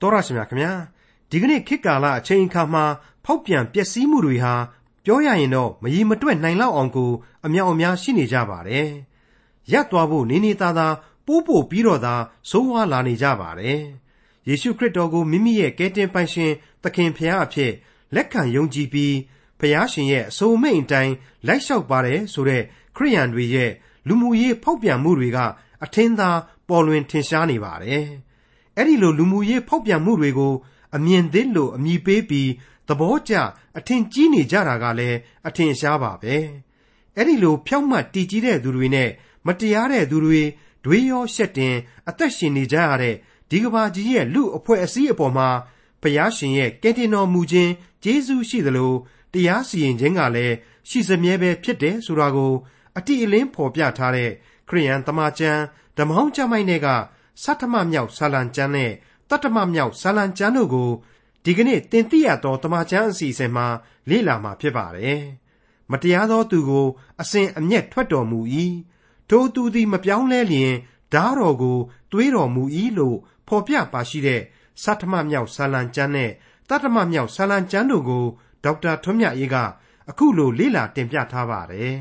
တော်ရရှိမြခင်ဗျာဒီကနေ့ခေတ်ကာလအချိန်အခါမှာဖောက်ပြန်ပျက်စီးမှုတွေဟာပြောရရင်တော့မရီမတွက်နိုင်လောက်အောင်ကိုအမြောက်အများရှိနေကြပါတယ်ရပ်သွားဖို့နေနေသားသားပိုးပို့ပြီးတော့သာဆုံးဝါလာနေကြပါတယ်ယေရှုခရစ်တော်ကိုမိမိရဲ့ကယ်တင်ပိုင်ရှင်သခင်ဖျားအဖြစ်လက်ခံယုံကြည်ပြီးဖျားရှင်ရဲ့အဆိုမိန်အတိုင်းလိုက်လျှောက်ပါတယ်ဆိုတဲ့ခရိယန်တွေရဲ့လူမှုရေးဖောက်ပြန်မှုတွေကအထင်သာပေါ်လွင်ထင်ရှားနေပါတယ်။ အဲ့ဒီလိုလူမှုရေးဖောက်ပြန်မှုတွေကို အမြင်သစ်လို့အမိပေးပြီးသဘောကျအထင်ကြီးနေကြတာကလည်းအထင်ရှားပါပဲ။အဲ့ဒီလိုဖြောက်မှတ်တည်ကြည်တဲ့သူတွေနဲ့မတရားတဲ့သူတွေဒွေရောရှက်တင်အသက်ရှင်နေကြရတဲ့ဒီကဘာကြီးရဲ့လူအဖွဲ့အစည်းအပေါ်မှာဖျားရှင်ရဲ့ကယ်တင်တော်မူခြင်းကျေးဇူးရှိသလိုတရားစီရင်ခြင်းကလည်းရှိစမြဲပဲဖြစ်တယ်ဆိုတာကို အတိအလင်းဖော်ပြထားတဲ့ခရိယန်တမန်ကျမ်းဓမ္မောင်းကျမ်းမိုင်းတွေက စတ္ထမမြောက်ဆာလံကျမ်းနဲ့တတ္တမမြောက်ဆာလံကျမ်းတို့ကိုဒီကနေ့တင်ပြရတော့တမန်ကျမ်းအစီအစဉ်မှာလေ့လာမှာဖြစ်ပါတယ်။မတရားသောသူကို အစဉ်အမျက်ထွက်တော်မူ၏ထိုသူသည်မပြောင်းလဲလျင်ဓာတော်ကိုတွေးတော်မူ၏လို့ဖော်ပြပါရှိတဲ့စတ္ထမမြောက်ဆာလံကျမ်းနဲ့တတ္တမမြောက်ဆာလံကျမ်းတို့ကိုဒေါက်တာထွန်းမြတ်ရေးကအခုလိုလေ့လာတင်ပြထားပါတယ်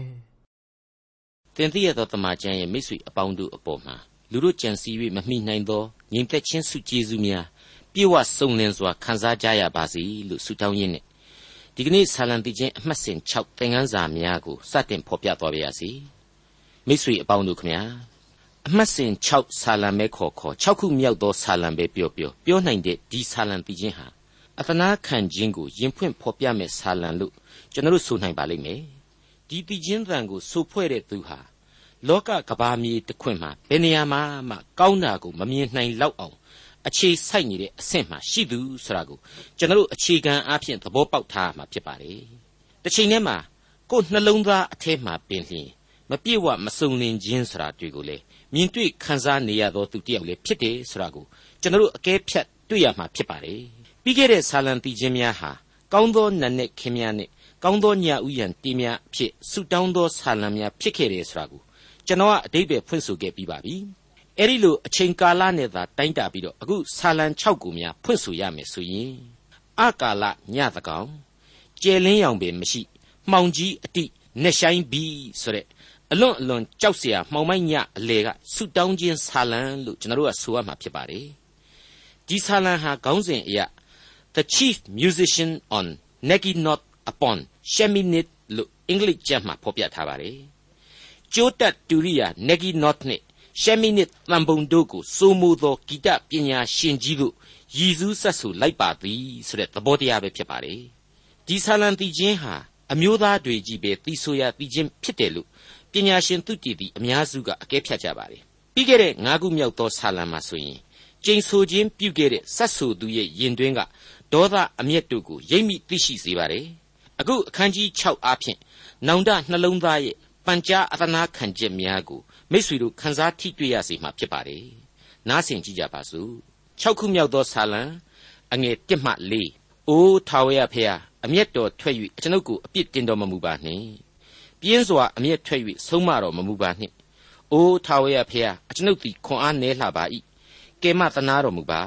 ။သင်သိရသောတမန်ကျမ်းရဲ့မိတ်ဆွေအပေါင်းတို့အပေါ်မှာ လူတို့ကြံစည်၍မမိနိုင်သောငြိမ်သက်ခြင်းစုကျေးဇူးများပြေဝစုံလင်စွာခံစားကြရပါစေလို့ဆုတောင်းရင်းနဲ့ဒီကနေ့ဆာလံတိချင်းအမှတ်စဉ်6သင်ခန်းစာများကိုစတင်ဖော်ပြသွားပါရစေမိတ်ဆွေအပေါင်းတို့ခမညာအမှတ်စဉ်6ဆာလံပဲခေါ်ခေါ်6ခုမြောက်သောဆာလံပဲပြောပြောပြောနိုင်တဲ့ဒီဆာလံတိချင်းဟာအသနာခံခြင်းကိုရင်ဖွင့်ဖော်ပြမဲ့ဆာလံလို့ကျွန်တော်တို့ဆိုနိုင်ပါလိမ့်မယ်ဒီတိချင်းသံကိုစိုးဖွဲ့တဲ့သူဟာ လောကကဘာမြေတစ်ခွင်မှာဘယ်နေရာမှာမှကောင်းတာကိုမမြင်နိုင်လောက်အောင်အခြေစိုက်နေတဲ့အဆင့်မှာရှိသူဆိုတာကိုကျွန်တော်တို့အခြေခံအားဖြင့်သဘောပေါက်ထားမှာဖြစ်ပါတယ်တစ်ချိန်တည်းမှာကိုယ်နှလုံးသားအထဲမှာပင်လျင်မပြည့်ဝမစုံလင်ခြင်းဆိုတာတွေ့ကိုလေမြင်တွေ့ခံစားနေရသောသူတယောက်လည်းဖြစ်တယ်ဆိုတာကိုကျွန်တော်တို့အကဲဖြတ်တွေ့ရမှာဖြစ်ပါတယ်ပြီးခဲ့တဲ့ဆာလံတီခြင်းများဟာကောင်းသောနတ်နဲ့ခင်များနဲ့ကောင်းသောညဥ်ရန်တီးများအဖြစ်ဆုတောင်းသောဆာလံများဖြစ်ခဲ့တယ်ဆိုတာကို ကျွန်တော်ကအတိတ်ပဲဖွင့်ဆိုခဲ့ပြီးပါပြီအဲ့ဒီလိုအချိန်ကာလနဲ့သာတိုင်းတာပြီးတော့အခုဆာလံ6ကိုများဖွင့်ဆိုရမယ်ဆိုရင်အကာလညသကောင်ကျယ်လင်းရောင်ပင်မရှိမှောင်ကြီးအတိနဲ့ဆိုင်ပြီးဆိုတဲ့အလွန်အလွန်ကြောက်เสียမှောင်မိုက်ညအလေကဆူတောင်းခြင်းဆာလံလို့ကျွန်တော်တို့ကဆိုရမှာဖြစ်ပါတယ်ဒီဆာလံဟာခေါင်းစဉ်အရ The Chief Musician on Negi Not Upon Sheminit လို့အင်္ဂလိပ်ကျမ်းမှာဖော်ပြထားပါတယ် ကျိုးတက်တူရိယာ Negi Not နဲ့ရှက်မိနစ်တန်ပုံတို့ကိုစိုးမိုးသောဂီတပညာရှင်ကြီးတို့ရည်စူးဆက်ဆူလိုက်ပါသည်ဆိုတဲ့သဘောတရားပဲဖြစ်ပါတယ်ဒီဆာလံတီချင်းဟာအမျိုးသားတွေကြီးပဲတီဆိုရတီချင်းဖြစ်တယ်လို့ပညာရှင်သူတည်သည်အများစုကအကဲဖြတ်ကြပါတယ်ပြီးခဲ့တဲ့၅ခုမြောက်သောဆာလံမှာဆိုရင်ကျိန်ဆိုခြင်းပြုခဲ့တဲ့ဆက်ဆူသူရဲ့ယင်တွင်းကဒေါသအမျက်တို့ကိုရိပ်မိသိရှိစေပါတယ်အခုအခန်းကြီး6အားဖြင့်နောင်တနှလုံးသားရဲ့ ပန်ကြားအသနာခံချက်များကိုမိษွေတို့ခန်းစားထိတွေ့ရစေမှာဖြစ်ပါတယ်နားဆင်ကြည့်ကြပါစို့6ခုမြောက်သောဆာလံအငယ်1မှ4အိုးထာဝရဖျားအမျက်တော်ထွက်၍ကျွန်ုပ်ကိုအပြစ်တင်တော်မမူပါနှင့်ပြင်းစွာအမျက်ထွက်၍ဆုံးမတော်မမူပါနှင့်အိုးထာဝရဖျားအကျွန်ုပ်သည်ခွန်အားနည်းလှပါ၏ကဲမသနာတော်မူပါ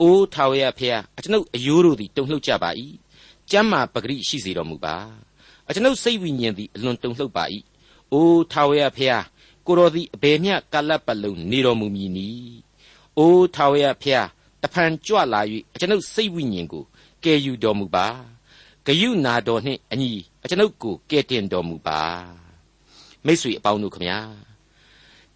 အိုးထာဝရဖျားအကျွန်ုပ်အယိုးတို့သည်တုန်လှုပ်ကြပါ၏ကျမ်းမာပဂရိရှိစေတော်မူပါအကျွန်ုပ်စိတ်ဝိညာဉ်သည်အလွန်တုန်လှုပ်ပါ၏ အိုးထာဝရဖျားကိုတော်သည်အဘယ်မျှကလပ်ပတ်လုံးနေတော်မူမည်နီ။အိုးထာဝရဖျားတဖန်ကြွလာ၍အကျွန်ုပ်စိတ်ဝိညာဉ်ကိုကယ်ယူတော်မူပါ။ဂယုနာတော်နှင့်အညီအကျွန်ုပ်ကိုကယ်တင်တော်မူပါ။မိတ်ဆွေအပေါင်းတို့ခမညာ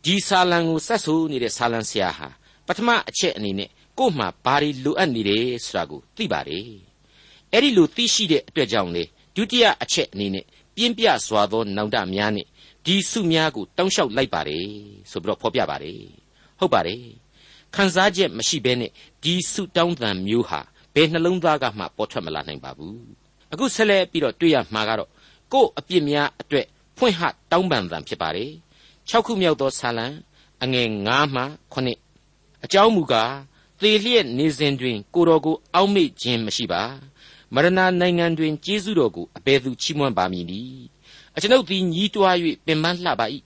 ဒီဆာလံကိုဆက်ဆိုနေတဲ့ဆာလံဆရာဟာပထမအချက်အနေနဲ့ကို့မှာဘာတွေလိုအပ်နေတယ်ဆိုတာကိုသိပါတယ်။အဲ့ဒီလိုသိရှိတဲ့အတွက်ကြောင့်လေဒုတိယအချက်အနေနဲ့ပြင်းပြစွာသောနောင်တများနဲ့ ဒီစုများကိုတောင်းလျှောက်လိုက်ပါတယ်ဆိုပြီးတော့ဖော်ပြပါတယ်ဟုတ်ပါတယ်ခံစားချက်မရှိဘဲနဲ့ဒီစုတောင်းတန်မျိုးဟာဘယ်နှလုံးသားကမှပေါ်ထွက်မလာနိုင်ပါဘူးအခုဆက်လက်ပြီးတော့တွေ့ရမှာကတော့ကို့အပြစ်များအတွက်ဖွင့်ဟတောင်းပန်တန်ဖြစ်ပါတယ်6ခုမြောက်သောဆာလံအငယ်9မှ9အကြောင်းမူကားသေလျက်နေစဉ်တွင် ကိုတော်ကိုအောက်မေ့ခြင်းမရှိပါမရဏနိုင်ငံတွင်ကျေးဇူးတော်ကိုအဘယ်သူချီးမွမ်းပါမည်နည်း အကျွန်ုပ်သည်ညီးတွား၍ပင်ပန်းလှပါ၏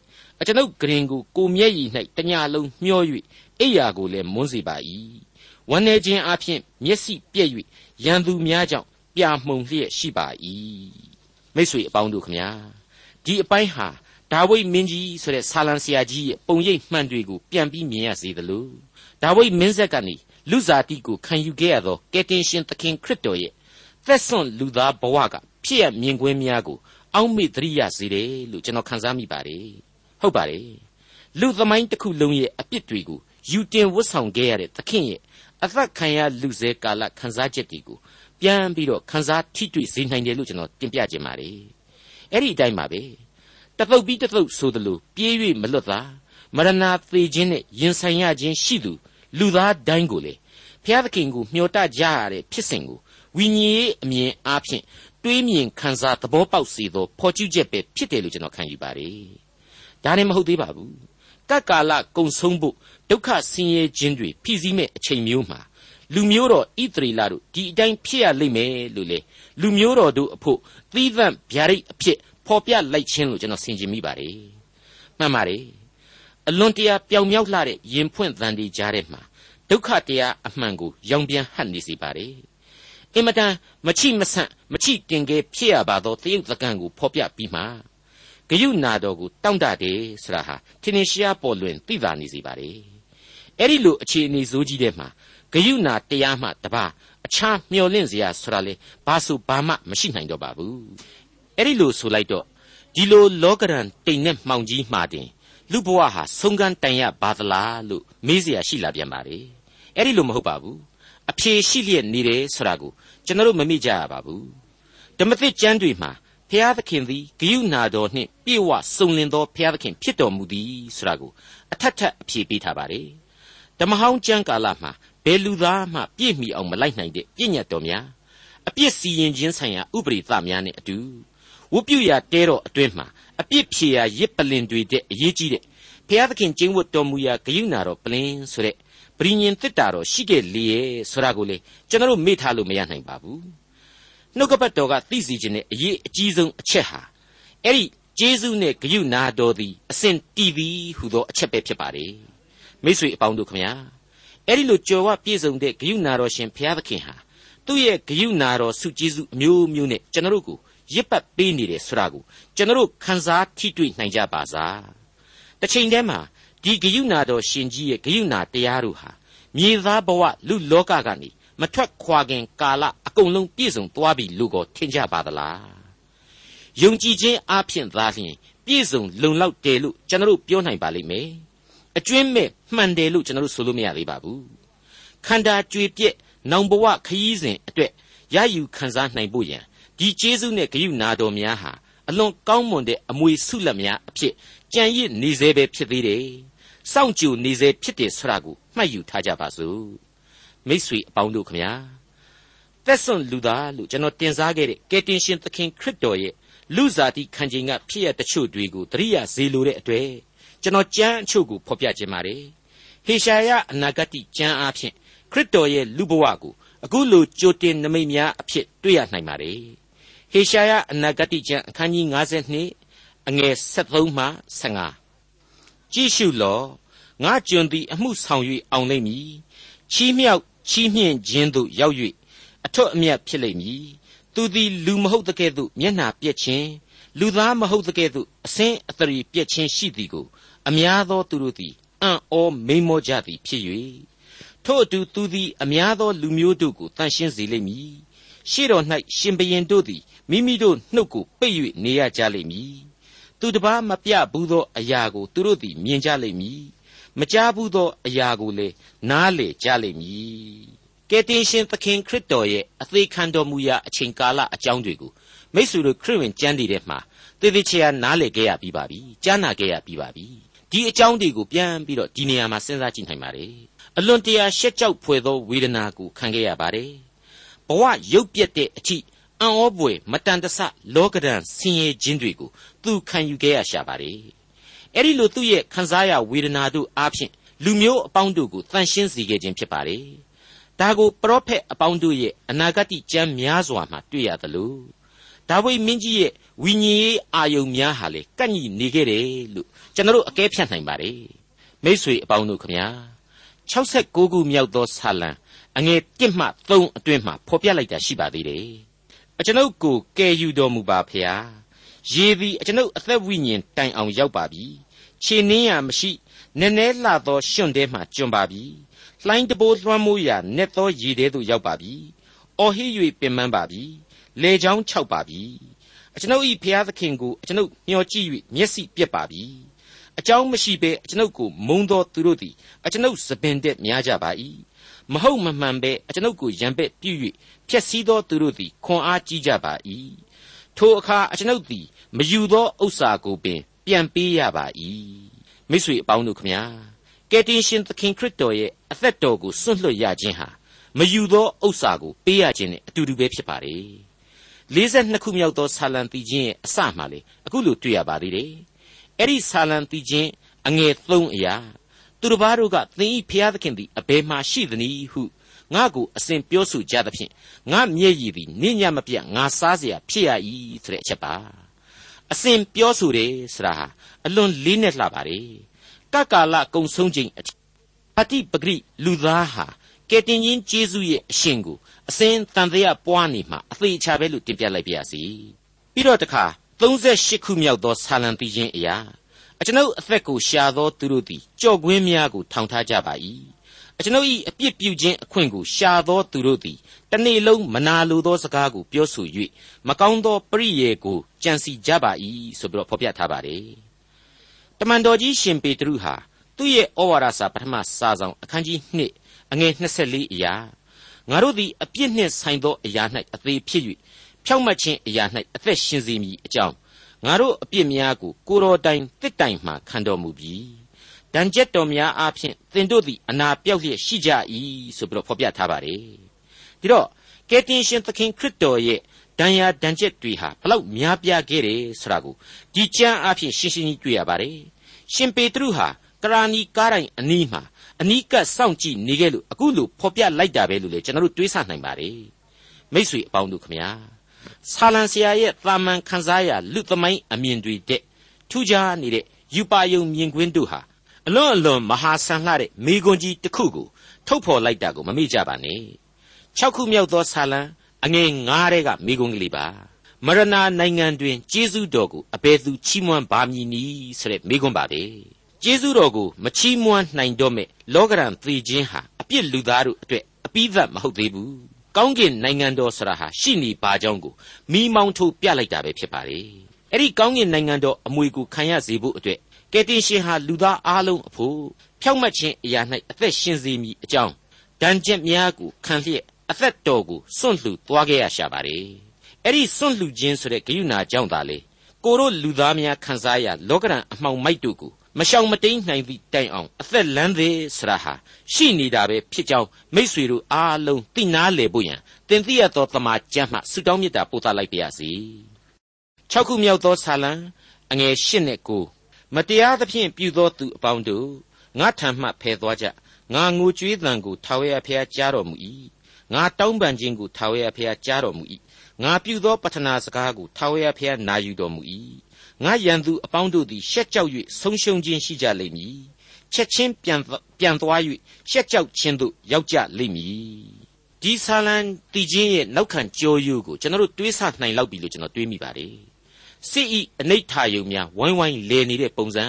အကျွန်ုပ်ဂရင်ကိုကိုမျက်ရည်၌တညလုံးမျော၍အိယာကိုလည်းမွန်းစေပါ၏ဝဝန်းနေခြင်းအပြင်မျက်စိပြည့်၍ရန်သူများကြောင့်ပြာမှုန်လျက်ရှိပါ၏မိတ်ဆွေအပေါင်းတို့ခမညာဒီအပိုင်းဟာဒါဝိဒ်မင်းကြီးဆိုတဲ့ဆာလံဆရာကြီးရဲ့ပုံရိပ်မှန်တွေကိုပြန်ပြီးမြင်ရစေသလိုဒါဝိဒ်မင်းဆက်ကနေလူစားတိကိုခံယူခဲ့ရသောကယ်တင်ရှင်သခင်ခရစ်တော်ရဲ့သက်စွန့်လူသားဘဝကဖြစ်ရမြင်ကွင်းများကို အောက်မေ့သတိရစေတယ်လို့ကျွန်တော်ခန်းစားမိပါတယ်ဟုတ်ပါတယ်လူသမိုင်းတစ်ခုလုံးရဲ့အပြစ်တွေကိုယူတင်ဝတ်ဆောင်ခဲ့ရတဲ့သခင်ရဲ့အသက်ခံရလူစေကာလခန်းစားချက်တွေကိုပြန်ပြီးတော့ခန်းစားထိတွေ့စေနိုင်တယ်လို့ကျွန်တော်တင်ပြခြင်းပါတယ်အဲ့ဒီအတိုင်းပါပဲတသုတ်ပြီးတသုတ်ဆိုသလိုပြေး၍မလွတ်သာမရဏသေခြင်းနဲ့ရင်ဆိုင်ရခြင်းရှိသူလူသားတိုင်းကိုလေဘုရားသခင်ကိုမျှော်တကြရတဲ့ဖြစ်စဉ်ကိုဝိညာဉ်ရေးအမြင်အားဖြင့် တွေးမြင်ခံစားသဘောပေါက်စေသောဖော်ကျူးချက်ပဲဖြစ်တယ်လို့ကျွန်တော်ခံယူပါတယ်ဒါနဲ့မဟုတ်သေးပါဘူးကပ်ကာလကုံဆုံးဖို့ဒုက္ခဆင်းရဲခြင်းတွေဖြစ်စည်းမဲ့အချိန်မျိုးမှာလူမျိုးတော်ဣသရေလတို့ဒီအတိုင်းဖြစ်ရလိမ့်မယ်လို့လေလူမျိုးတော်တို့အဖို့သီးသန့်ဗျာဒိတ်အဖြစ်ဖော်ပြလိုက်ခြင်းလို့ကျွန်တော်ဆင်ခြင်မိပါတယ်မှန်ပါတယ်အလွန်တရာပြောင်မြောက်လှတဲ့ရင်ဖွင့်သံဒီကြားထဲမှာဒုက္ခတရားအမှန်ကိုရောင်ပြန်ဟပ်နေစေပါတယ် အင်မတန်မချိမဆန့်မချိတင်ကဲဖြစ်ရပါသောတရုတ်သကံကိုဖော်ပြပြီးမှဂယုနာတော်ကိုတောင့်တတယ်ဆိုတာဟာထင်ရှားရှားပေါ်လွင်သိသာနေစေပါတယ်အဲ့ဒီလိုအခြေအနေဆိုးကြီးတဲ့မှာဂယုနာတရားမှတပါအခြားမျော်လင့်စရာဆိုတာလေဘာဆိုဘာမှမရှိနိုင်တော့ပါဘူးအဲ့ဒီလိုဆိုလိုက်တော့ဒီလိုလောကရန်တိမ်နဲ့မှောင်ကြီးမှတင်လူဘဝဟာဆုံးကန်းတိုင်ရပါသလားလို့မေးเสียရှိလာပြန်ပါလေအဲ့ဒီလိုမဟုတ်ပါဘူး အဖြေရှိလျက်နေတယ်ဆိုတာကိုကျွန်တော်တို့မမေ့ကြရပါဘူးဓမ္မသစ်ကျမ်းတွေမှာဖျားသခင်သည်ဂိယုနာတော်နှင့်ပြေဝစုံလင်သောဖျားသခင်ဖြစ်တော်မူသည်ဆိုတာကိုအထက်ထပ်အဖြေပေးထားပါတယ်ဓမ္မဟောင်းကျမ်းကာလမှာဘယ်လူသားမှပြည့်မီအောင်မလိုက်နိုင်တဲ့ပြည့်ညတ်တော်များအပြစ်စီရင်ခြင်းဆိုင်ရာဥပရိသများနဲ့အတူဝုပြုရာတဲတော်အတွင်းမှာအပြစ်ဖြေရာရစ်ပလင်တွေတဲ့အရေးကြီးတဲ့ဘုရားသခင်ကျင့်ဝတ်တော်မူရာဂယုဏတော်ပလင်ဆိုတဲ့ ပရိညင်တစ်တာတော်ရှိခဲ့လေရဲ့ဆိုတာကိုလေကျွန်တော်တို့မေ့ထားလို့မရနိုင်ပါဘူးနှုတ်ကပတ်တော်ကသိစီခြင်းနဲ့အရေးအကြီးဆုံးအချက်ဟာအဲ့ဒီဂျေဇုနဲ့ဂယုဏတော်သည်အစဉ်တည်သည်ဟူသောအချက်ပဲဖြစ်ပါတယ်မိတ်ဆွေအပေါင်းတို့ခမညာအဲ့ဒီလိုကြော်ဝပြည့်စုံတဲ့ဂယုဏတော်ရှင်ဘုရားသခင်ဟာသူ့ရဲ့ဂယုဏတော်စုကျေးဇူးအမျိုးမျိုးနဲ့ကျွန်တော်တို့ကိုရစ်ပတ်ပေးနေတယ်ဆိုတာကိုကျွန်တော်တို့ခန်းစားထိတွေ့နိုင်ကြပါစားတစ်ချိန်တည်းမှာ ဒီဂယုဏတော်ရှင်ကြီးရဲ့ဂယုဏတရားတို့ဟာမြေသားဘဝလူလောကကနေမထွက်ခွာခင်ကာလအကုန်လုံးပြည့်စုံသွားပြီလို့ကိုထင်ကြပါသလားယုံကြည်ခြင်းအပြင်သာလျှင်ပြည့်စုံလုံလောက်တယ်လို့ကျွန်တော်တို့ပြောနိုင်ပါလိမ့်မယ်အကျွင်းမဲ့မှန်တယ်လို့ကျွန်တော်တို့ဆိုလို့မရသေးပါဘူးခန္ဓာကြွေပြက်နောင်ဘဝခရီးစဉ်အတွက်ရယူခံစားနိုင်ဖို့ရန်ဒီကျေးဇူးနဲ့ဂရုနာတော်များဟာအလွန်ကောင်းမွန်တဲ့အမွေဆုလက်များအဖြစ်ကြံရစ်နေစေပဲဖြစ်သေးတယ်။ စောင့်ကြိုနေစေဖြစ်တယ်ဆိုတာကိုမှတ်ယူထားကြပါစို့။မိတ်ဆွေအပေါင်းတို့ခမညာသက်စွန့်လူသားလို့ကျွန်တော်တင်စားခဲ့တဲ့ကယ်တင်ရှင်သခင်ခရစ်တော်ရဲ့လူစားတိခံခြင်းကဖြစ်ရတဲ့ချို့တွေကိုတရိယာဇေလိုတဲ့အတွေ့ကျွန်တော်ကြမ်းအချို့ကိုဖော်ပြခြင်းပါတယ်။ဟေရှာယအနာဂတ်ကြမ်းအားဖြင့်ခရစ်တော်ရဲ့လူဘဝကိုအခုလိုကြိုတင်နမိတ်များအဖြစ်တွေ့ရနိုင်ပါတယ်။ဟေရှာယအနာဂတိကျမ်းအခန်းကြီး52အငယ်73မှ15 ကြည့်ရှုလောငါကြွန်သည်အမှုဆောင်၍အောင်လိမ့်မည်ချီးမြှောက်ချီးမြှင့်ခြင်းသို့ရောက်၍အထွတ်အမြတ်ဖြစ်လိမ့်မည်သူသည်လူမဟုတ်တဲ့ကဲ့သို့မျက်နှာပြက်ခြင်းလူသားမဟုတ်တဲ့ကဲ့သို့အစင်းအသရီပြက်ခြင်းရှိသည်ကိုအများသောသူတို့သည်အံ့ဩမိန်မောကြသည်ဖြစ်၍ထို့အတူသူသည်အများသောလူမျိုးတို့ကိုတန်ရှင်းစေလိမ့်မည်ရှေ့တော်၌ရှင်ဘရင်တို့သည်မိမိတို့နှုတ်ကိုပိတ်၍နေရကြလိမ့်မည် သူတပားမပြဘူးသောအရာကို သူတို့သည် မြင်ကြလိမ့်မည်မကြားဘူးသောအရာကိုလည်းနားလေကြလိမ့်မည်ကယ်တင်ရှင်သခင်ခရစ်တော်ရဲ့အသေးခံတော်မူရာအချိန်ကာလအကြောင်းတွေကိုမိษူတို့ခရစ်ဝင်ကျမ်းတွေထဲမှာသေသေးချာနားလေခဲ့ရပြီးပါပြီကြားနာခဲ့ရပြီးပါပြီဒီအကြောင်းတွေကိုပြန်ပြီးတော့ဒီနေရာမှာစဉ်းစားကြည့်နိုင်ပါတယ်အလွန်တရာရှက်ကြောက်ဖွယ်သောဝေဒနာကိုခံခဲ့ရပါတယ်ဘဝရုပ်ပြက်တဲ့အထိ အံ့ဩပွေမတန်တဆလောကဒဏ်ဆင်းရဲခြင်းတွေကိုသူခံယူခဲ့ရရှာပါတယ်အဲ့ဒီလိုသူ့ရဲ့ခံစားရဝေဒနာတို့အားဖြင့်လူမျိုးအပေါင်းတို့ကိုတန်ရှင်းစေခဲ့ခြင်းဖြစ်ပါတယ်ဒါကိုပရောဖက်အပေါင်းတို့ရဲ့အနာဂတ်ကျမ်းများစွာမှာတွေ့ရသလိုဒါဝိမင်းကြီးရဲ့ဝိညာဉ်ရေးအာယုံများဟာလေကန့်ညီနေခဲ့တယ်လို့ကျွန်တော်အကဲဖြတ်နိုင်ပါတယ်မိษွေအပေါင်းတို့ခမညာ69ခုမြောက်သောဆာလံအငယ်1မှ3အတွင်းမှာဖော်ပြလိုက်တာရှိပါသေးတယ် အကျွန်ုပ်ကိုကယ်ယူတော်မူပါဖျားရေသည်အကျွန်ုပ်အသက်ဝိညာဉ်တိုင်အောင်ရောက်ပါပြီခြေနှင်းရမရှိနည်းနည်းလှသောရှွန့်တဲမှကျွံပါပြီလှိုင်းတဘိုးလွှမ်းမိုးရာနက်သောရေတဲသို့ရောက်ပါပြီအော်ဟစ်၍ပင်ပန်းပါပြီလေချောင်းခြောက်ပါပြီအကျွန်ုပ်၏ဖျားသခင်ကိုအကျွန်ုပ်မျှော်ကြည့်၍မျက်စိပြက်ပါပြီအကြောင်းမရှိဘဲအကျွန်ုပ်ကိုမုံသောသူတို့သည်အကျွန်ုပ်သပင်တက်များကြပါ၏ မဟုတ်မမှန်ဘဲအကျွန်ုပ်ကိုရံပက်ပြု၍ဖျက်ဆီးသောသူတို့သည်ခွန်အားကြီးကြပါ၏ထိုအခါအကျွန်ုပ်သည်မယူသောဥစ္စာကိုပင် ပြန်ပေးရပါ၏မိတ်ဆွေအပေါင်းတို့ခမညာကယ်တင်ရှင်သခင်ခရစ်တော်ရဲ့အသက်တော်ကိုစွန့်လွတ်ရခြင်းဟာမယူသောဥစ္စာကိုပေးရခြင်းနဲ့အတူတူပဲဖြစ်ပါတယ်42ခုမြောက်သောဆာလံတီချင်းရဲ့အစမှလေအခုလိုတွေ့ရပါသေးတယ်အဲ့ဒီဆာလံတီချင်းအငယ်3အရာ သူတစ်ပါးတို့ကသင်ဤဖျားသခင်သည်အဘယ်မှရှိသနည်းဟုငါ့ကိုအစဉ်ပြောဆိုကြသဖြင့်ငါမျက်ရည်သည်နင့်ညမပြတ်ငါစားเสียဖြစ်ရ၏ဆိုတဲ့အချက်ပါအစဉ်ပြောဆိုတယ်ဆိုတာဟာအလွန်လေးနက်လှပါတယ်ကကာလကုံဆုံးခြင်းအတိပဂရိလူသားဟာကဲတင်ချင်းကျေးဇူးရဲ့အရှင်ကိုအစဉ်တန်တရားပွားနေမှာအသေးချာပဲလို့တင်ပြလိုက်ပါရစေပြီးတော့တခါ38ခုမြောက်သောဆာလံတီချင်းအရာ အကျွန်ုပ်အသက်ကိုရှာသောသူတို့သည်ကြော့ကွင်းများကိုထောင်ထားကြပါ၏အကျွန်ုပ်၏အပြစ်ပြုခြင်းအခွင့်ကိုရှာသောသူတို့သည်တနေ့လုံးမနာလိုသောစကားကိုပြောဆို၍မကောင်းသောပရိယေကိုကြံစီကြပါ၏ဆိုပြီးတော့ဖော်ပြထားပါတယ်တမန်တော်ကြီးရှင်ပေတရုဟာသူ့ရဲ့ဩဝါဒစာပထမစာဆောင်အခန်းကြီး2အငယ်24အရာငါတို့သည်အပြစ်နှင့်ဆိုင်သောအရာ၌အသေးဖြစ်၍ဖြောင့်မတ်ခြင်းအရာ၌အသက်ရှင်စေမည်အကြောင်း ငါတို့အပြစ်များကိုကိုတော်တိုင်တစ်တိုင်မှခံတော်မူပြီဒဏ်ချက်တော်များအားဖြင့်သင်တို့သည်အနာပြောက်လျက်ရှိကြ၏ဆိုပြီးတော့ဖော်ပြထားပါတယ်ဒီတော့ကယ်တင်ရှင်သခင်ခရစ်တော်ရဲ့ဒဏ်ရာဒဏ်ချက်တွေဟာဘလောက်များပြားခဲ့တယ်ဆိုတာကိုဒီကျမ်းအားဖြင့်ရှင်းရှင်းကြီးတွေ့ရပါတယ်ရှင်ပေတရုဟာကရာနီကားတိုင်းအနီးမှာအနီးကပ်စောင့်ကြည့်နေခဲ့လို့အခုလိုဖော်ပြလိုက်တာပဲလို့လေကျွန်တော်တို့တွေးဆနိုင်ပါတယ်မိษွေအပေါင်းတို့ခမညာ ဆာလံဆရာရဲ့တာမန်ခန်းစားရလူသမိုင်းအမြင်တွေတဲ့ထူးခြားနေတဲ့ယူပါယုံမြင်ကွင်းတို့ဟာအလွန်အလွန်မဟာဆန်လှတဲ့မိကွန်ကြီးတစ်ခုကိုထုတ်ဖော်လိုက်တာကိုမမေ့ကြပါနဲ့၆ခုမြောက်သောဆာလံအငယ်၅တဲ့ကမိကွန်ကလေးပါမရဏနိုင်ငံတွင်ကျေးဇူးတော်ကိုအဘယ်သူချီးမွမ်းပါမည်နည်းဆိုတဲ့မိကွန်းပါပဲကျေးဇူးတော်ကိုမချီးမွမ်းနိုင်တော့မဲ့လောကရန်သေခြင်းဟာအပြစ်လူသားတို့အတွက်အပိသက်မဟုတ်သေးဘူး ကောင်းကင်နိုင်ငံတော်ဆရာဟာရှိနေပါကြောင်းကိုမိမောင်းထုတ်ပြလိုက်တာပဲဖြစ်ပါလေအဲ့ဒီကောင်းကင်နိုင်ငံတော်အမွေကိုခံရစေဖို့အတွက်ကယ်တင်ရှင်ဟာလူသားအလုံးအဖို့ဖြောက်မှတ်ခြင်းအရာ၌အသက်ရှင်စေမည်အကြောင်းဒဏ်ချက်များကိုခံလျက်အသက်တော်ကိုစွန့်လှူသွားခဲ့ရရှာပါတယ်အဲ့ဒီစွန့်လှူခြင်းဆိုတဲ့ဂရုဏာကြောင့်သာလေကိုတို့လူသားများခံစားရလောကရန်အမှောင်မိုက်တို့ကို မရှောင်မတိန်နိုင်သည့်တိုင်အောင်အသက်လန်းသေးဆရာဟာရှိနေတာပဲဖြစ်ကြောင်းမိษွေတို့အားလုံးသိနာလေဖို့ရန်တင်သိရသောတမန်ကျမ်းမှဆုတောင်းမေတ္တာပို့သလိုက်ပါရစေ၆ခုမြောက်သောဆာလံအငယ်၈နဲ့၉မတရားသဖြင့်ပြုသောသူအပေါင်းတို့ငါထံမှဖယ်သွားကြငါငိုကြွေးသံကိုထာဝရဘုရားကြားတော်မူ၏ငါတောင်းပန်ခြင်းကိုထာဝရဘုရားကြားတော်မူ၏ငါပြုသောပတ္ထနာစကားကိုထာဝရဘုရားနာယူတော်မူ၏ ငါရန်သူအပေါင်းတို့သည်ရှက်ကြောက်၍ဆုံးရှုံးခြင်းရှိကြလိမ့်မည်ချက်ချင်းပြန်ပြန်သွား၍ရှက်ကြောက်ခြင်းသို့ရောက်ကြလိမ့်မည်ဒီဆာလံတီချင်းရဲ့နောက်ခံကြောရိုးကိုကျွန်တော်တို့တွေးဆနိုင်လောက်ပြီလို့ကျွန်တော်တွေးမိပါတယ်စစ်ဤအနိဋ္ဌာယုံများဝိုင်းဝိုင်းလဲနေတဲ့ပုံစံ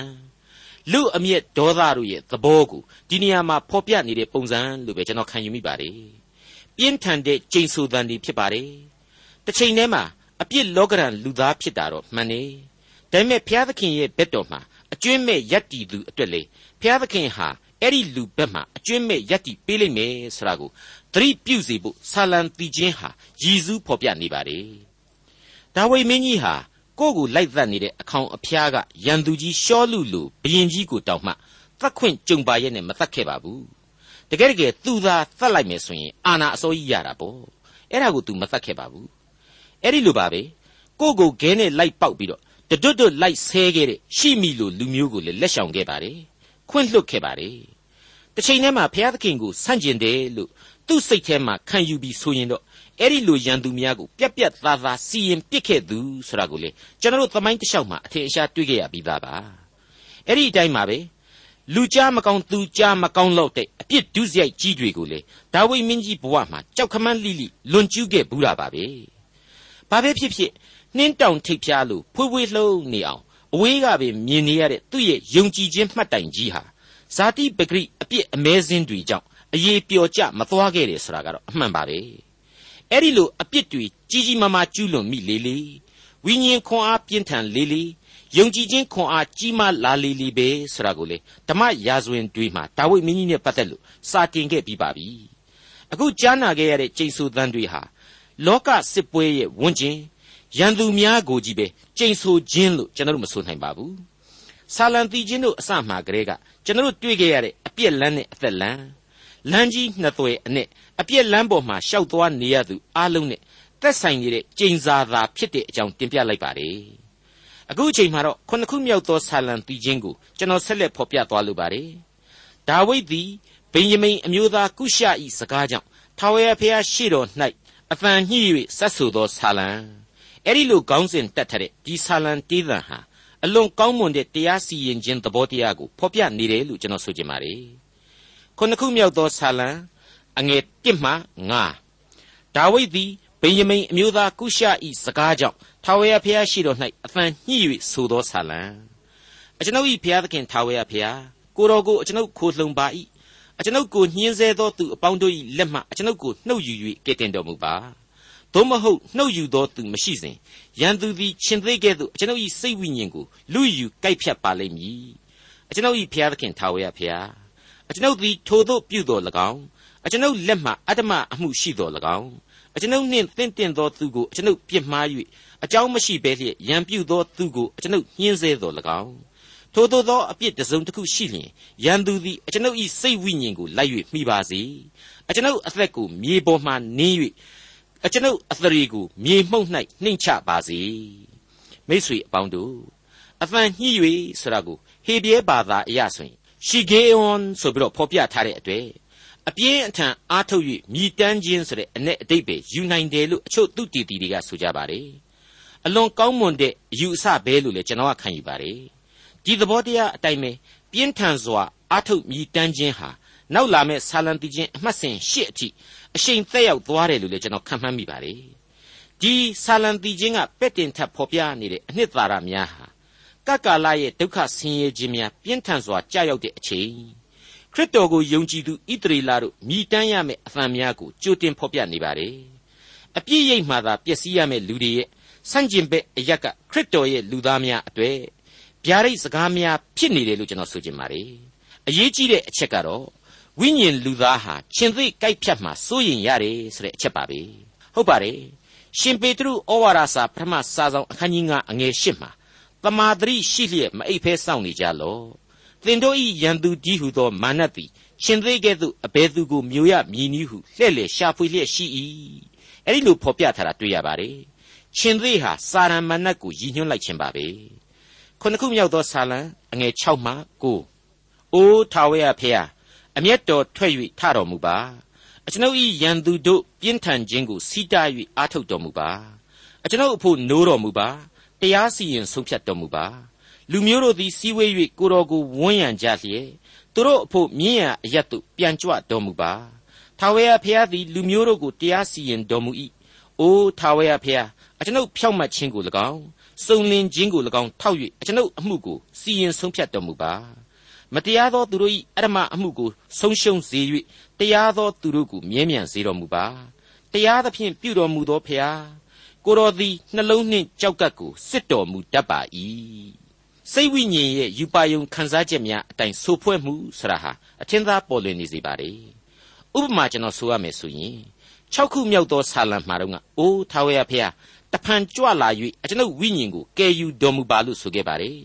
လူအမျက်ဒေါသတို့ရဲ့သဘောကိုဒီနေရာမှာဖော်ပြနေတဲ့ပုံစံလို့ပဲကျွန်တော်ခံယူမိပါတယ်ပြင်းထန်တဲ့ကြိမ်ဆိုသံတွေဖြစ်ပါတယ်တစ်ချိန်တည်းမှာအပြစ်လောကရန်လူသားဖြစ်တာတော့မှန်နေ ဒါပေမဲ့ဘုရားသခင်ရဲ့ဘက်တော်မှာအကျွင့်မဲ့ယက်တီသူအတွက်လေဘုရားသခင်ဟာအဲ့ဒီလူဘက်မှာအကျွင့်မဲ့ယက်တီပေးလိုက်မယ်ဆိုတာကိုသတိပြုစေဖို့ဆာလံတီချင်းဟာရည်စူးဖော်ပြနေပါတယ်ဒါဝိမင်းကြီးဟာကိုယ့်ကိုလိုက်သက်နေတဲ့အခေါင်အဖျားကရန်သူကြီးရှောလူလူဘရင်ကြီးကိုတောင်းမှသတ်ခွင့်ကြုံပါရဲ့နဲ့မသတ်ခဲ့ပါဘူးတကယ်တကယ်သူသာသတ်လိုက်မယ်ဆိုရင်အာနာအစိုးကြီးရတာပေါ့အဲ့ဒါကို तू မသတ်ခဲ့ပါဘူးအဲ့ဒီလိုပါပဲကိုကိုခဲနဲ့လိုက်ပေါက်ပြီးတော့ တတွတ်တွတ်လိုက်ဆဲခဲ့တဲ့ရှိမီလိုလူမျိုးကိုလည်းလက်ဆောင်ခဲ့ပါတယ်ခွင့်လွတ်ခဲ့ပါတယ်တစ်ချိန်တည်းမှာဘုရားသခင်ကိုဆန့်ကျင်တယ်လို့သူ့စိတ်ထဲမှာခံယူပြီးဆိုရင်တော့အဲ့ဒီလိုရန်သူများကိုပြက်ပြက်သားသားစီရင်ပစ်ခဲ့သူဆိုတာကိုလေကျွန်တော်တို့သမိုင်းတစ်လျှောက်မှာအထင်အရှားတွေ့ခဲ့ရပြီးသားပါအဲ့ဒီအတိုင်းပါပဲလူကြားမကောင်းသူကြားမကောင်းလို့တဲ့အပြစ်ဒုစရိုက်ကြီးတွေကိုလေဒါဝိမင်းကြီးဘဝမှာကြောက်ခမန်းလိလိလွန်ကျူးခဲ့ဘူးတာပါပဲဘာပဲဖြစ်ဖြစ် နှင်းတောင်ထိပ်ဖြားလို့ဖွေးဖွေးလှုပ်နေအောင်အဝေးကပဲမြင်နေရတဲ့သူ့ရဲ့ယုံကြည်ခြင်းမှတ်တိုင်ကြီးဟာဇာတိပဂရိအပြစ်အမဲစင်းတွေကြောင့်အရေးပျော်ကြမသွားခဲ့တယ်ဆိုတာကတော့အမှန်ပါပဲအဲ့ဒီလိုအပြစ်တွေကြီးကြီးမားမားကျူးလွန်မိလေလေဝိညာဉ်ခွန်အားပြင်းထန်လေလေယုံကြည်ခြင်းခွန်အားကြီးမားလာလေလေပဲဆိုတာကိုလေဓမ္မရာဇဝင်တွေမှာဒါဝိမင်းကြီးနဲ့ပတ်သက်လို့စာတင်ခဲ့ပြီးပါပြီအခုကြားနာခဲ့ရတဲ့ကျိန်ဆူသံတွေဟာလောကစစ်ပွဲရဲ့ဝန်းကျင် ရန်သူများကိုကြီးပဲကျိန်ဆူခြင်းလို့ကျွန်တော်တို့မဆိုနိုင်ပါဘူးဆာလံတီချင်းတို့အစမှကတည်းကကျွန်တော်တို့တွေ့ခဲ့ရတဲ့အပြက်လန်းနဲ့အသက်လန်းလမ်းကြီးနှစ်သွယ်အနက်အပြက်လန်းပေါ်မှာရှောက်သွားနေရသူအလုံးနဲ့သက်ဆိုင်နေတဲ့ကျိန်စာသာဖြစ်တဲ့အကြောင်းတင်ပြလိုက်ပါတယ်အခုအချိန်မှာတော့ခုနှစ်ခုမြောက်သောဆာလံတီချင်းကိုကျွန်တော်ဆက်လက်ဖော်ပြသွားလိုပါတယ်ဒါဝိဒ်သည်ဗိယမိန်အမျိုးသားကုရှ၏စကားကြောင့်ထာဝရဘုရားရှေ့တော်၌အဖန်ညှိ၍ဆက်ဆူသောဆာလံ အဲ့ဒီလိုခေါင်းစဉ်တက်ထတဲ့ဒီဆာလံတေးသံဟာအလွန်ကောင်းမွန်တဲ့တရားစီရင်ခြင်းသဘောတရားကိုဖော်ပြနေတယ်လို့ကျွန်တော်ဆိုချင်ပါတယ်ခုနှစ်ခုမြောက်သောဆာလံအငယ်1မှ9ဒါဝိဒ်သည်ဗိယမိန်အမျိုးသားကုရှ၏စကားကြောင့်ထာဝရဘုရားရှိတော်၌အဖန်ညှိ၍ဆိုသောဆာလံအကျွန်ုပ်၏ဘုရားသခင်ထာဝရဘုရားကိုတော်ကိုအကျွန်ုပ်ခိုလှုံပါ၏အကျွန်ုပ်ကိုညှင်းဆဲသောသူအပေါင်းတို့၏လက်မှအကျွန်ုပ်ကိုနှုတ်ယူ၍ကယ်တင်တော်မူပါ သို့မဟုတ်နှုတ်ယူသောသူမရှိစဉ်ရန်သူသည်ရှင်သေးကဲ့သို့အကျွန်ုပ်၏စိတ်ဝိညာဉ်ကိုလူယူကိုက်ဖြတ်ပါလိမ့်မည်အကျွန်ုပ်၏ဘုရားသခင်ထာဝရဘုရားအကျွန်ုပ်သည်ထိုသို့ပြုတော်၎င်းအကျွန်ုပ်လက်မှအတ္တမအမှုရှိတော်၎င်းအကျွန်ုပ်နှင့်တင့်တင့်သောသူကိုအကျွန်ုပ်ပြစ်မှား၍အကြောင်းမရှိဘဲလျက်ရန်ပြုသောသူကိုအကျွန်ုပ်ညှင်းဆဲတော်၎င်းထိုသို့သောအပြစ်တစ်စုံတစ်ခုရှိလျင်ရန်သူသည်အကျွန်ုပ်၏စိတ်ဝိညာဉ်ကိုလိုက်၍မိပါစေအကျွန်ုပ်အသက်ကိုမြေပေါ်မှနင်း၍ အကျွန်ုပ်အသရေကိုမြေမှုန့်၌နှိမ့်ချပါစေမိတ်ဆွေအပေါင်းတို့အဖန်ညှိ၍ဆိုတာကိုဟေဘရဲဘာသာအရဆိုရင်ရှီဂေအွန်ဆိုပြီးတော့ဖော်ပြထားတဲ့အတွေ့အပြင်းအထန်အားထုတ်၍မြည်တမ်းခြင်းဆိုတဲ့အ내အတိတ်ပဲယူနိုင်တယ်လို့အချို့သူတီတီတွေကဆိုကြပါတယ်အလွန်ကောင်းမွန်တဲ့အယူအဆပဲလို့လည်းကျွန်တော်ကခံယူပါတယ်ဒီသဘောတရားအတိုင်းပဲပြင်းထန်စွာအားထုတ်မြည်တမ်းခြင်းဟာ နောက်လာမဲ့ဆာလံတီချင်းအမှတ်စဉ်၈အထိအရှိန်သက်ရောက်သွားတယ်လို့လည်းကျွန်တော်ခံမှန်းမိပါတယ်ဒီဆာလံတီချင်းကပဲ့တင်ထပ်ဖော်ပြနေတဲ့အနှစ်သာရများဟာကကာလရဲ့ဒုက္ခဆင်းရဲခြင်းများပြင်းထန်စွာကြာရောက်တဲ့အချိန်ခရစ်တော်ကိုယုံကြည်သူဣသရေလတို့မြည်တမ်းရမယ့်အသံများကိုကြိုတင်ဖော်ပြနေပါတယ်အပြည့်ရိပ်မှသာပျက်စီးရမယ့်လူတွေရဲ့ဆန့်ကျင်ဘက်အရက်ကခရစ်တော်ရဲ့လူသားများအတွေ့ဗျာဒိတ်စကားများဖြစ်နေတယ်လို့ကျွန်တော်ဆိုချင်ပါတယ်အရေးကြီးတဲ့အချက်ကတော့ ဝိညာဉ်လူသားဟာရှင်သိကြိုက်ဖြတ်မှစိုးရင်ရတယ်ဆိုတဲ့အချက်ပါပဲဟုတ်ပါတယ်ရှင်ပေတရုဩဝါဒစာပထမစာဆောင်အခန်းကြီး9အငယ်8မှာတမာတရိရှိလျက်မအိပ်ဖဲစောင့်နေကြလောသင်တို့ဤရန်သူကြီးဟုသောမာနသည်ရှင်သေးကဲ့သို့အဘယ်သူကိုမျိုးရမြည်နည်းဟုလှဲ့လေရှာဖွေလျက်ရှိ၏အဲ့ဒီလိုဖော်ပြထားတာတွေ့ရပါတယ်ရှင်သေးဟာစာရမဏတ်ကိုရည်ညွှန်းလိုက်ခြင်းပါပဲခုနှစ်ခုမြောက်သောဆာလံအငယ်6မှ9အိုးထာဝရဖျား အမျက်တော်ထွက်၍ထတော်မူပါအကျွန်ုပ်၏ရန်သူတို့ပြင်းထန်ခြင်းကိုစီးတား၍အားထုတ်တော်မူပါအကျွန်ုပ်အဖို့နိုးတော်မူပါတရားစီရင်ဆုံးဖြတ်တော်မူပါလူမျိုးတို့သည်စီးဝေး၍ကိုတော်ကိုဝန်းရံကြလျက်သူတို့အဖို့မြင့်ရန်အရတ်သို့ပြန်ကြွတော်မူပါထာဝရဘုရားသည်လူမျိုးတို့ကိုတရားစီရင်တော်မူ၏အိုးထာဝရဘုရားအကျွန်ုပ်ဖြောက်မှတ်ခြင်းကို၎င်းစုံလင်ခြင်းကို၎င်းထောက်၍အကျွန်ုပ်အမှုကိုစီရင်ဆုံးဖြတ်တော်မူပါ မတရားသောသူတို့၏အရမအမှုကိုဆုံးရှုံးစေ၍တရားသောသူတို့ကိုမြဲမြံစေတော်မူပါတရားသဖြင့်ပြုတော်မူသောဖျားကိုတော်သည်နှလုံးနှင့်ကြောက်ကပ်ကိုစစ်တော်မူတတ်ပါ၏စိတ်ဝိညာဉ်ရဲ့ယူပါယုံခံစားချက်များအတိုင်းဆိုဖွဲ့မှုဆရာဟာအထင်သာပေါ်လွင်နေစေပါ रे ဥပမာကျွန်တော်ဆိုရမယ်ဆိုရင်6ခုမြောက်သောဆာလံမှာတော့ကအိုးထာဝရဖျားတဖန်ကြွလာ၍အကျွန်ုပ်ဝိညာဉ်ကိုကယ်ယူတော်မူပါလို့ဆိုခဲ့ပါတယ်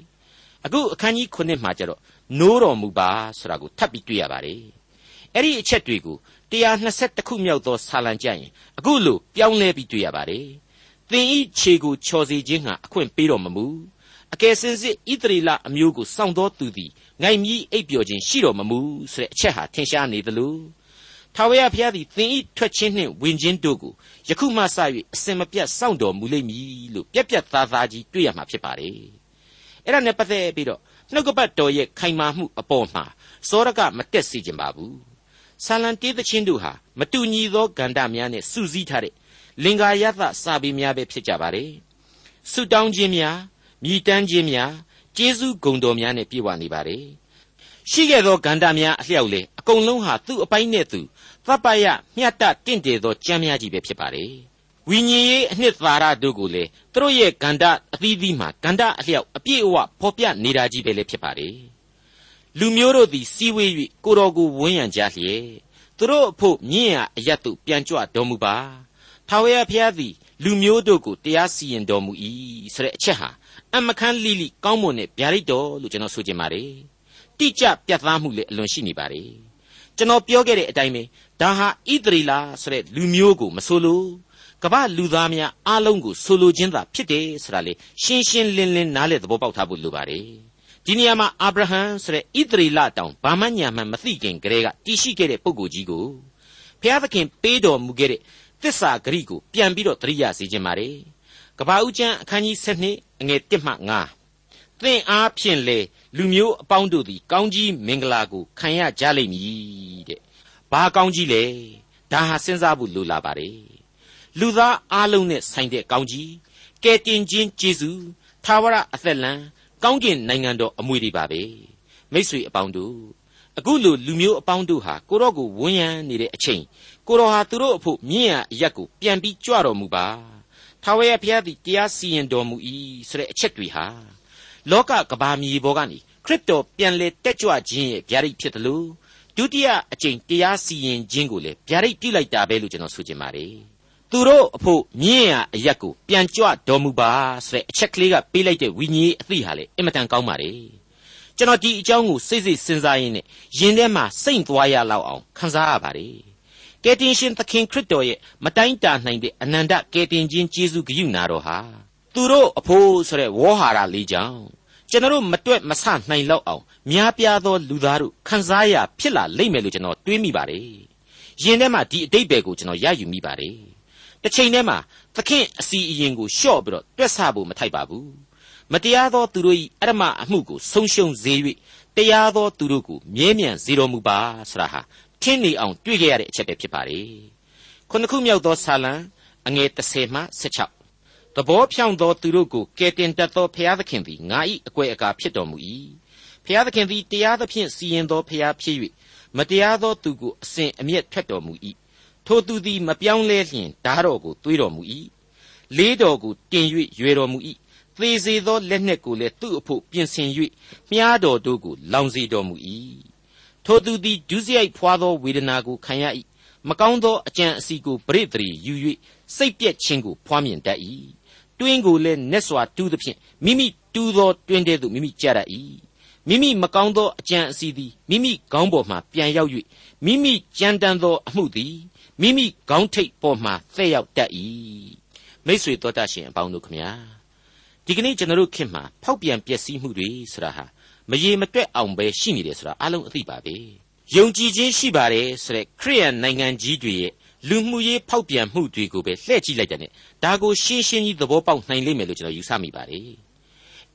အခုအခန်းကြီး9မှာကျတော့ နိုးတော်မူပါဆိုတာကိုထပ်ပြီးတွေ့ရပါတယ်အဲ့ဒီအချက်တွေကို120ခုမြောက်သောဆာလံကြရင်အခုလိုပြောင်းလဲပြီးတွေ့ရပါတယ်သင်ဤခြေကိုချော်စေခြင်းဟာအခွင့်ပေးတော်မမူအကယ်စင်စစ်ဣသရေလအမျိုးကိုစောင့်တော်သူသည်ငိုင်မြီးအိပ်ပျော်ခြင်းရှိတော်မမူဆိုတဲ့အချက်ဟာထင်ရှားနေသလိုထာဝရဘုရားသည်သင်ဤထွက်ခြင်းနှင့်ဝင်ခြင်းတို့ကိုယခုမှစ၍အစင်မပြတ်စောင့်တော်မူလိမ့်မည်လို့ပြက်ပြက်သားသားကြီးတွေ့ရမှာဖြစ်ပါတယ်အဲ့ဒါနဲ့ပတ်သက်ပြီးတော့ နှုတ်ကပတ်တော်ရဲ့ခိုင်မာမှုအပေါ်မှာစောရကမတက်စေခြင်းပါဘူးဆာလံတေးသချင်းတို့ဟာမတူညီသောဂန္ဓများနဲ့စုစည်းထားတဲ့လင်္ကာယသစာပေများပဲဖြစ်ကြပါတယ်ဆုတောင်းခြင်းများမြည်တမ်းခြင်းများကျေးဇူးဂုဏ်တော်များနဲ့ပြည့်ဝနေပါတယ်ရှိခဲ့သောဂန္ဓများအလျောက်လေအကုန်လုံးဟာသူ့အပိုင်းနဲ့သူသဗ္ဗယမျှတတင့်တယ်သောကြမ်းများကြီးပဲဖြစ်ပါတယ် ဝိညာဉ်ရေးအနှစ်သာရတို့ကိုလေသူတို့ရဲ့ဂန္ဓအသီးသီးမှာဂန္ဓအလျောက်အပြည့်အဝဖော်ပြနေတာကြီးပဲလေဖြစ်ပါတယ်လူမျိုးတို့သည်စီဝေး၍ကိုတော်ကိုဝန်းရံကြလျက်သူတို့အဖို့မြင့်ရအရတ်တို့ပြန်ကြွတော်မူပါထာဝရဘုရားသည်လူမျိုးတို့ကိုတရားစီရင်တော်မူ၏ဆိုတဲ့အချက်ဟာအမခန်းလိလိကောင်းမွန်တဲ့ဗျာဒိတ်တော်လို့ကျွန်တော်ဆိုချင်ပါတယ်တိကျပြတ်သားမှုလည်းအလွန်ရှိနေပါတယ်ကျွန်တော်ပြောခဲ့တဲ့အတိုင်းပဲဒါဟာဣသရေလဆိုတဲ့လူမျိုးကိုမဆိုလို့ ကမ္ဘာလူသားများအားလုံးကိုဆိုလိုခြင်းသာဖြစ်တယ်ဆိုတာလေရှင်းရှင်းလင်းလင်းနားလည်သဘောပေါက်ထားဖို့လိုပါတယ်ဒီနေရာမှာအာဗြဟံဆိုတဲ့ဣသရေလတောင်ဘာမှညာမှမသိခင်ကတည်းကတည်ရှိခဲ့တဲ့ပုဂ္ဂိုလ်ကြီးကိုဘုရားသခင်ပေးတော်မူခဲ့တဲ့သစ္စာဂရိကိုပြန်ပြီးတော့သတိရစေခြင်းပါတယ်ကဘာဦးကျမ်းအခန်းကြီး7အငယ်1မှ9သင်အားဖြင့်လေလူမျိုးအပေါင်းတို့သည် ကောင်းကြီးမင်္ဂလာကိုခံရကြလိမ့်မည်တဲ့ဘာကောင်းကြီးလဲဒါဟာစဉ်းစားဖို့လိုလာပါတယ် လူသားအားလုံးနဲ့ဆိုင်တဲ့ကောင်းကြီးကဲတင်ခြင်းကျေးဇူးသာဝရအသက်လံကောင်းကျင်နိုင်ငံတော်အမွေတွေပါပဲမိษွေအပေါင်းတို့အခုလိုလူမျိုးအပေါင်းတို့ဟာကိုတော့ကိုဝန်းရံနေတဲ့အချိန်ကိုတော်ဟာသူတို့အဖို့မြင့်ရအရက်ကိုပြန်ပြီးကြွတော်မူပါထာဝရဘုရားသည်တရားစီရင်တော်မူ၏ဆိုတဲ့အချက်တွေဟာလောကကဘာမြေပေါ်ကနေခရစ်တော်ပြန်လေတက်ကြွခြင်းရဲ့ဗျာဒိတ်ဖြစ်တယ်လို့ဒုတိယအကြိမ်တရားစီရင်ခြင်းကိုလည်းဗျာဒိတ်ပြုလိုက်တာပဲလို့ကျွန်တော်ဆိုချင်ပါတယ် သူတို့အဖို့မြင့်ရအရက်ကိုပြန်ကြွတော်မူပါဆိုတဲ့အချက်ကလေးကပေးလိုက်တဲ့ဝိညာဉ်အသိဟာလေအင်မတန်ကောင်းပါလေကျွန်တော်ဒီအကြောင်းကိုစိတ်စိတ်စဉ်းစားရင်းနဲ့ယင်ထဲမှာစိတ်သွားရလောက်အောင်ခံစားရပါတယ်ကယ်တင်ရှင်သခင်ခရစ်တော်ရဲ့မတိုင်းတာနိုင်တဲ့အနန္တကယ်တင်ခြင်းကျေးဇူးဂရုဏာတော်ဟာသူတို့အဖို့ဆိုတဲ့ဝေါ်ဟာရလေးကြောင့်ကျွန်တော်မတွက်မဆနိုင်လောက်အောင်များပြားသောလူသားတို့ခံစားရဖြစ်လာလိမ့်မယ်လို့ကျွန်တော်တွေးမိပါတယ်ယင်ထဲမှာဒီအတိတ်ပဲကိုကျွန်တော်ရယူမိပါတယ် တစ်ချိန်တည်းမှာသခင်အစီအရင်ကိုလျှော့ပြီးတော့တွက်ဆဖို့မထိုက်ပါဘူးမတရားသောသူတို့၏အရမအမှုကိုဆုံးရှုံးစေ၍တရားသောသူတို့ကိုမြဲမြံစေတော်မူပါဆရာဟာထင်းနေအောင်တွေ့ကြရတဲ့အချက်ပဲဖြစ်ပါတယ်ခုနှစ်ခုမြောက်သောဆာလံအငယ်30မှ16သဘောဖြောင့်သောသူတို့ကိုကယ်တင်တတ်သောဘုရားသခင်သည်ငါ၏အကွယ်အကာဖြစ်တော်မူ၏ဘုရားသခင်သည်တရားသဖြင့်စီရင်သောဘုရားဖြစ်၍မတရားသောသူကိုအစဉ်အမျက်ထွက်တော်မူ၏ ထိုသူသည်မပြောင်းလဲလျင်ဓာတော်ကိုသွေးတော်မူ၏လေးတော်ကိုတင်၍ရွယ်တော်မူ၏သေစေသောလက်နှင့်ကိုလည်းသူ့အဖို့ပြင်ဆင်၍မြားတော်တို့ကိုလောင်စေတော်မူ၏ထိုသူသည်ဒုစရိုက်ဖွာသောဝေဒနာကိုခံရ၏မကောင်းသောအကြံအစီကိုပရိသေယူ၍စိတ်ပြက်ခြင်းကိုဖွားမြင်တတ်၏တွင်းကိုလည်းနက်စွာတူးသဖြင့်မိမိတူးသောတွင်းထဲသို့မိမိကြရ၏မိမိမကောင်းသောအကြံအစီသည်မိမိခေါင်းပေါ်မှပြန်ရောက်၍မိမိကြမ်းတမ်းသောအမှုသည် မိမိခေါင်းထိပ်ပေါ်မှသက်ရောက်တတ်၏မိษွေတော်တတ်ရှင်အပေါင်းတို့ခမညာဒီကနေ့ကျွန်တော်တို့ခင်မှာဖောက်ပြန်ပျက်စီးမှုတွေဆိုတာဟာမရေမတွက်အောင်ပဲရှိနေတယ်ဆိုတာအလုံးအသိပါပဲယုံကြည်ခြင်းရှိပါတယ်ဆိုတဲ့ခရိယန်နိုင်ငံကြီးတွေရဲ့လူမှုရေးဖောက်ပြန်မှုတွေကိုပဲလှည့်ကြည့်လိုက်တဲ့ဒါကိုရှင်းရှင်းကြီးသဘောပေါက်နိုင်လိမ့်မယ်လို့ကျွန်တော်ယူဆမိပါတယ်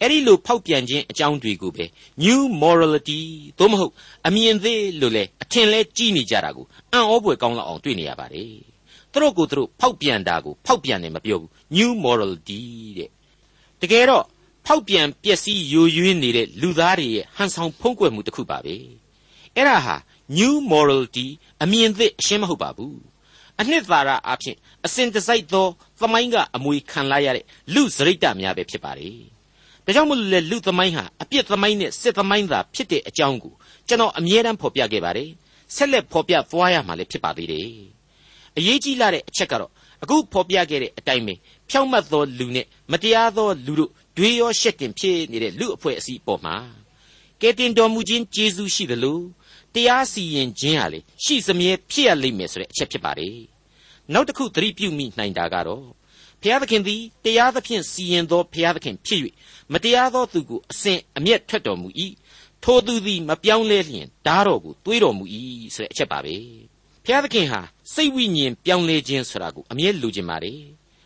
အဲ့ဒီလိုဖောက်ပြန်ခြင်းအကြောင်းတွေကိုပဲ new morality သို့မဟုတ်အမြင်သေးလို့လေအထင်လဲကြီးနေကြတာကိုအံ့ဩဖွယ်ကောင်းလောက်အောင်တွေ့နေရပါတယ်သူတို့ကိုသူတို့ဖောက်ပြန်တာကိုဖောက်ပြန်တယ်မပြောဘူး new morality တဲ့တကယ်တော့ဖောက်ပြန်ပျက်စီးယိုယွင်းနေတဲ့လူသားတွေရဲ့ဟန်ဆောင်ဖုံးကွယ်မှုတစ်ခုပါပဲအဲ့ဒါဟာ new morality အမြင်သစ်အရှင်းမဟုတ်ပါဘူးအနှစ်သာရအဖြစ်အစဉ်တစိုက်သောသမိုင်းကအမွေခံလာရတဲ့လူစရိတ်တများပဲဖြစ်ပါတယ် ဒါကြောင့်မလို့လေလူသမိုင်းဟာအပြစ်သမိုင်းနဲ့စစ်သမိုင်းသာဖြစ်တဲ့အကြောင်းကိုကျွန်တော်အမြဲတမ်းဖော်ပြခဲ့ပါတယ်ဆက်လက်ဖော်ပြသွားရမှာလည်းဖြစ်ပါသေးတယ်အရေးကြီးလာတဲ့အချက်ကတော့အခုဖော်ပြခဲ့တဲ့အတိုင်းပဲဖြောင့်မတ်သောလူနဲ့မတရားသောလူတို့တွေရောရှက်တင်ဖြစ်နေတဲ့လူအဖွဲ့အစည်းပေါ်မှာကဲတင်တော်မူခြင်းကျေးဇူးရှိသလိုတရားစီရင်ခြင်းဟာလေရှိစမြဲဖြစ်ရလိမ့်မယ်ဆိုတဲ့အချက်ဖြစ်ပါတယ်နောက်တစ်ခုသတိပြုမိနိုင်တာကတော့ ဘုရားသခင်သည်တရားသဖြင့်စီရင်သောဘုရားသခင်ဖြစ်၍မတရားသောသူကိုအစဉ်အမျက်ထွက်တော်မူ၏ထိုသူသည်မပြောင်းလဲလျင်ဓာတော်ကိုတွေးတော်မူ၏ဆိုတဲ့အချက်ပါပဲဘုရားသခင်ဟာစိတ်ဝိညာဉ်ပြောင်းလဲခြင်းဆိုတာကိုအမြဲလိုချင်ပါတယ်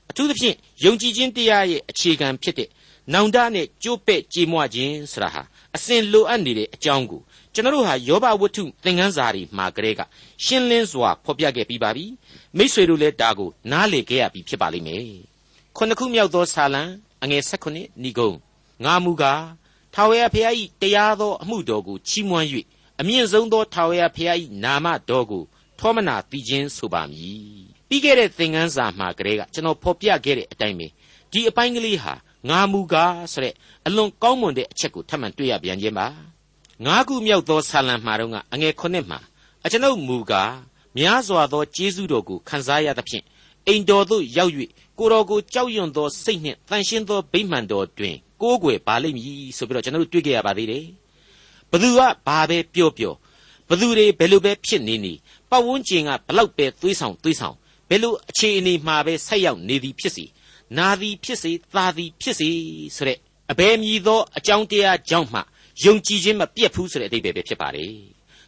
အထူးသဖြင့်ယုံကြည်ခြင်းတရားရဲ့အခြေခံဖြစ်တဲ့နောင်တနဲ့ကြိုးပဲ့ကြေမွခြင်းဆိုတာဟာအစဉ်လိုအပ်နေတဲ့အကြောင်းကို ကျွန်တော်တို့ဟာယောဘဝတ္ထုသင်ခန်းစာတွေမှာကလေးကရှင်းလင်းစွာဖော်ပြခဲ့ပြီးပါပြီမိษွေတို့လည်းဒါကိုနားလေခဲ့ရပြီဖြစ်ပါလိမ့်မယ်ခုနှစ်ခုမြောက်သောဆာလံအငယ်၁၈ဏီကုံငါမူကားထာဝရဘုရား၏တရားသောအမှုတော်ကိုချီးမွမ်း၍အမြင့်ဆုံးသောထာဝရဘုရား၏နာမတော်ကိုထောမနာတည်ခြင်းဆိုပါမည်ပြီးခဲ့တဲ့သင်ခန်းစာမှာကလေးကကျွန်တော်ဖော်ပြခဲ့တဲ့အတိုင်းပဲဒီအပိုင်းကလေးဟာငါမူကားဆိုတဲ့အလွန်ကောင်းမွန်တဲ့အချက်ကိုထပ်မံတွေ့ရပြန်ခြင်းပါ ငါးခုမြောက်သောဆာလံမှာတော့ကအငယ်ခုနှစ်မှာအကျွန်ုပ်မူကားများစွာသောကျေးဇူးတော်ကိုခံစားရသဖြင့်အိမ်တော်သို့ရောက်၍ကိုတော်ကိုကြောက်ရွံ့သောစိတ်နှင့်တန်ရှင်းသောဗိမာန်တော်တွင်ကိုးကွယ်ပါလိမ့်မည်ဆိုပြီးတော့ကျွန်တော်တို့တွေ့ကြရပါသေးတယ်ဘသူကဘာပဲပြောပြောဘသူတွေဘယ်လိုပဲဖြစ်နေနေပတ်ဝန်းကျင်ကဘလောက်ပဲသွေးဆောင်သွေးဆောင်ဘယ်လိုအခြေအနေမှာပဲဆက်ရောက်နေသည်ဖြစ်စီနာသည်ဖြစ်စေသာသည်ဖြစ်စေဆိုတဲ့အဘယ်မည်သောအကြောင်းတရားကြောင့်မှ ယုံကြည်ခြင်းမပြတ်ဘူးဆိုတဲ့အဓိပ္ပာယ်ပဲဖြစ်ပါတယ်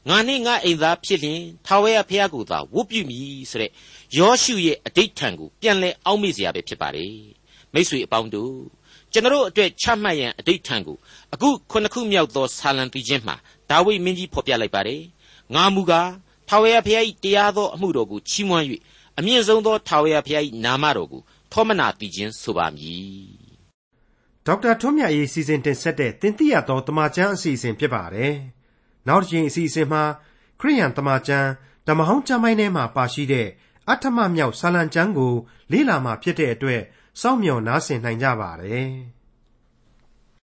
ငါနဲ့ငါအိမ်သားဖြစ်လျင်ထာဝရဘုရားကိုသာဝတ်ပြုမည်ဆိုတဲ့ယောရှုရဲ့အတိတ်ထံကိုပြန်လဲအောက်မေ့စရာပဲဖြစ်ပါတယ်မိတ်ဆွေအပေါင်းတို့ကျွန်တော်အတွက်ချမှတ်ရန်အတိတ်ထံကိုအခုခုနှစ်ခုမြောက်သောဆာလံပြီးခြင်းမှာဒါဝိမင်းကြီးဖော်ပြလိုက်ပါတယ်ငါမူကားထာဝရဘုရား၏တရားသောအမှုတော်ကိုချီးမွမ်း၍အမြင့်ဆုံးသောထာဝရဘုရား၏နာမတော်ကိုထောမနာတည်ခြင်းဆိုပါမည် ဒေါက်တာထွန်းမြတ်ရေးစီစဉ်တင်ဆက်တဲ့တင်ပြသောတမချန်းအစီအစဉ်ဖြစ်ပါတယ်နောက်တစ်ချိန်အစီအစဉ်မှာခရိယန်တမချန်းဓမ္မဟောင်းကျမ်းပိုင်းထဲမှာပါရှိတဲ့အထမမြောက်ဆာလံကျမ်းကိုလေ့လာမှဖြစ်တဲ့အတွက်စောင့်မျှော်နားဆင်နိုင်ကြပါတယ်။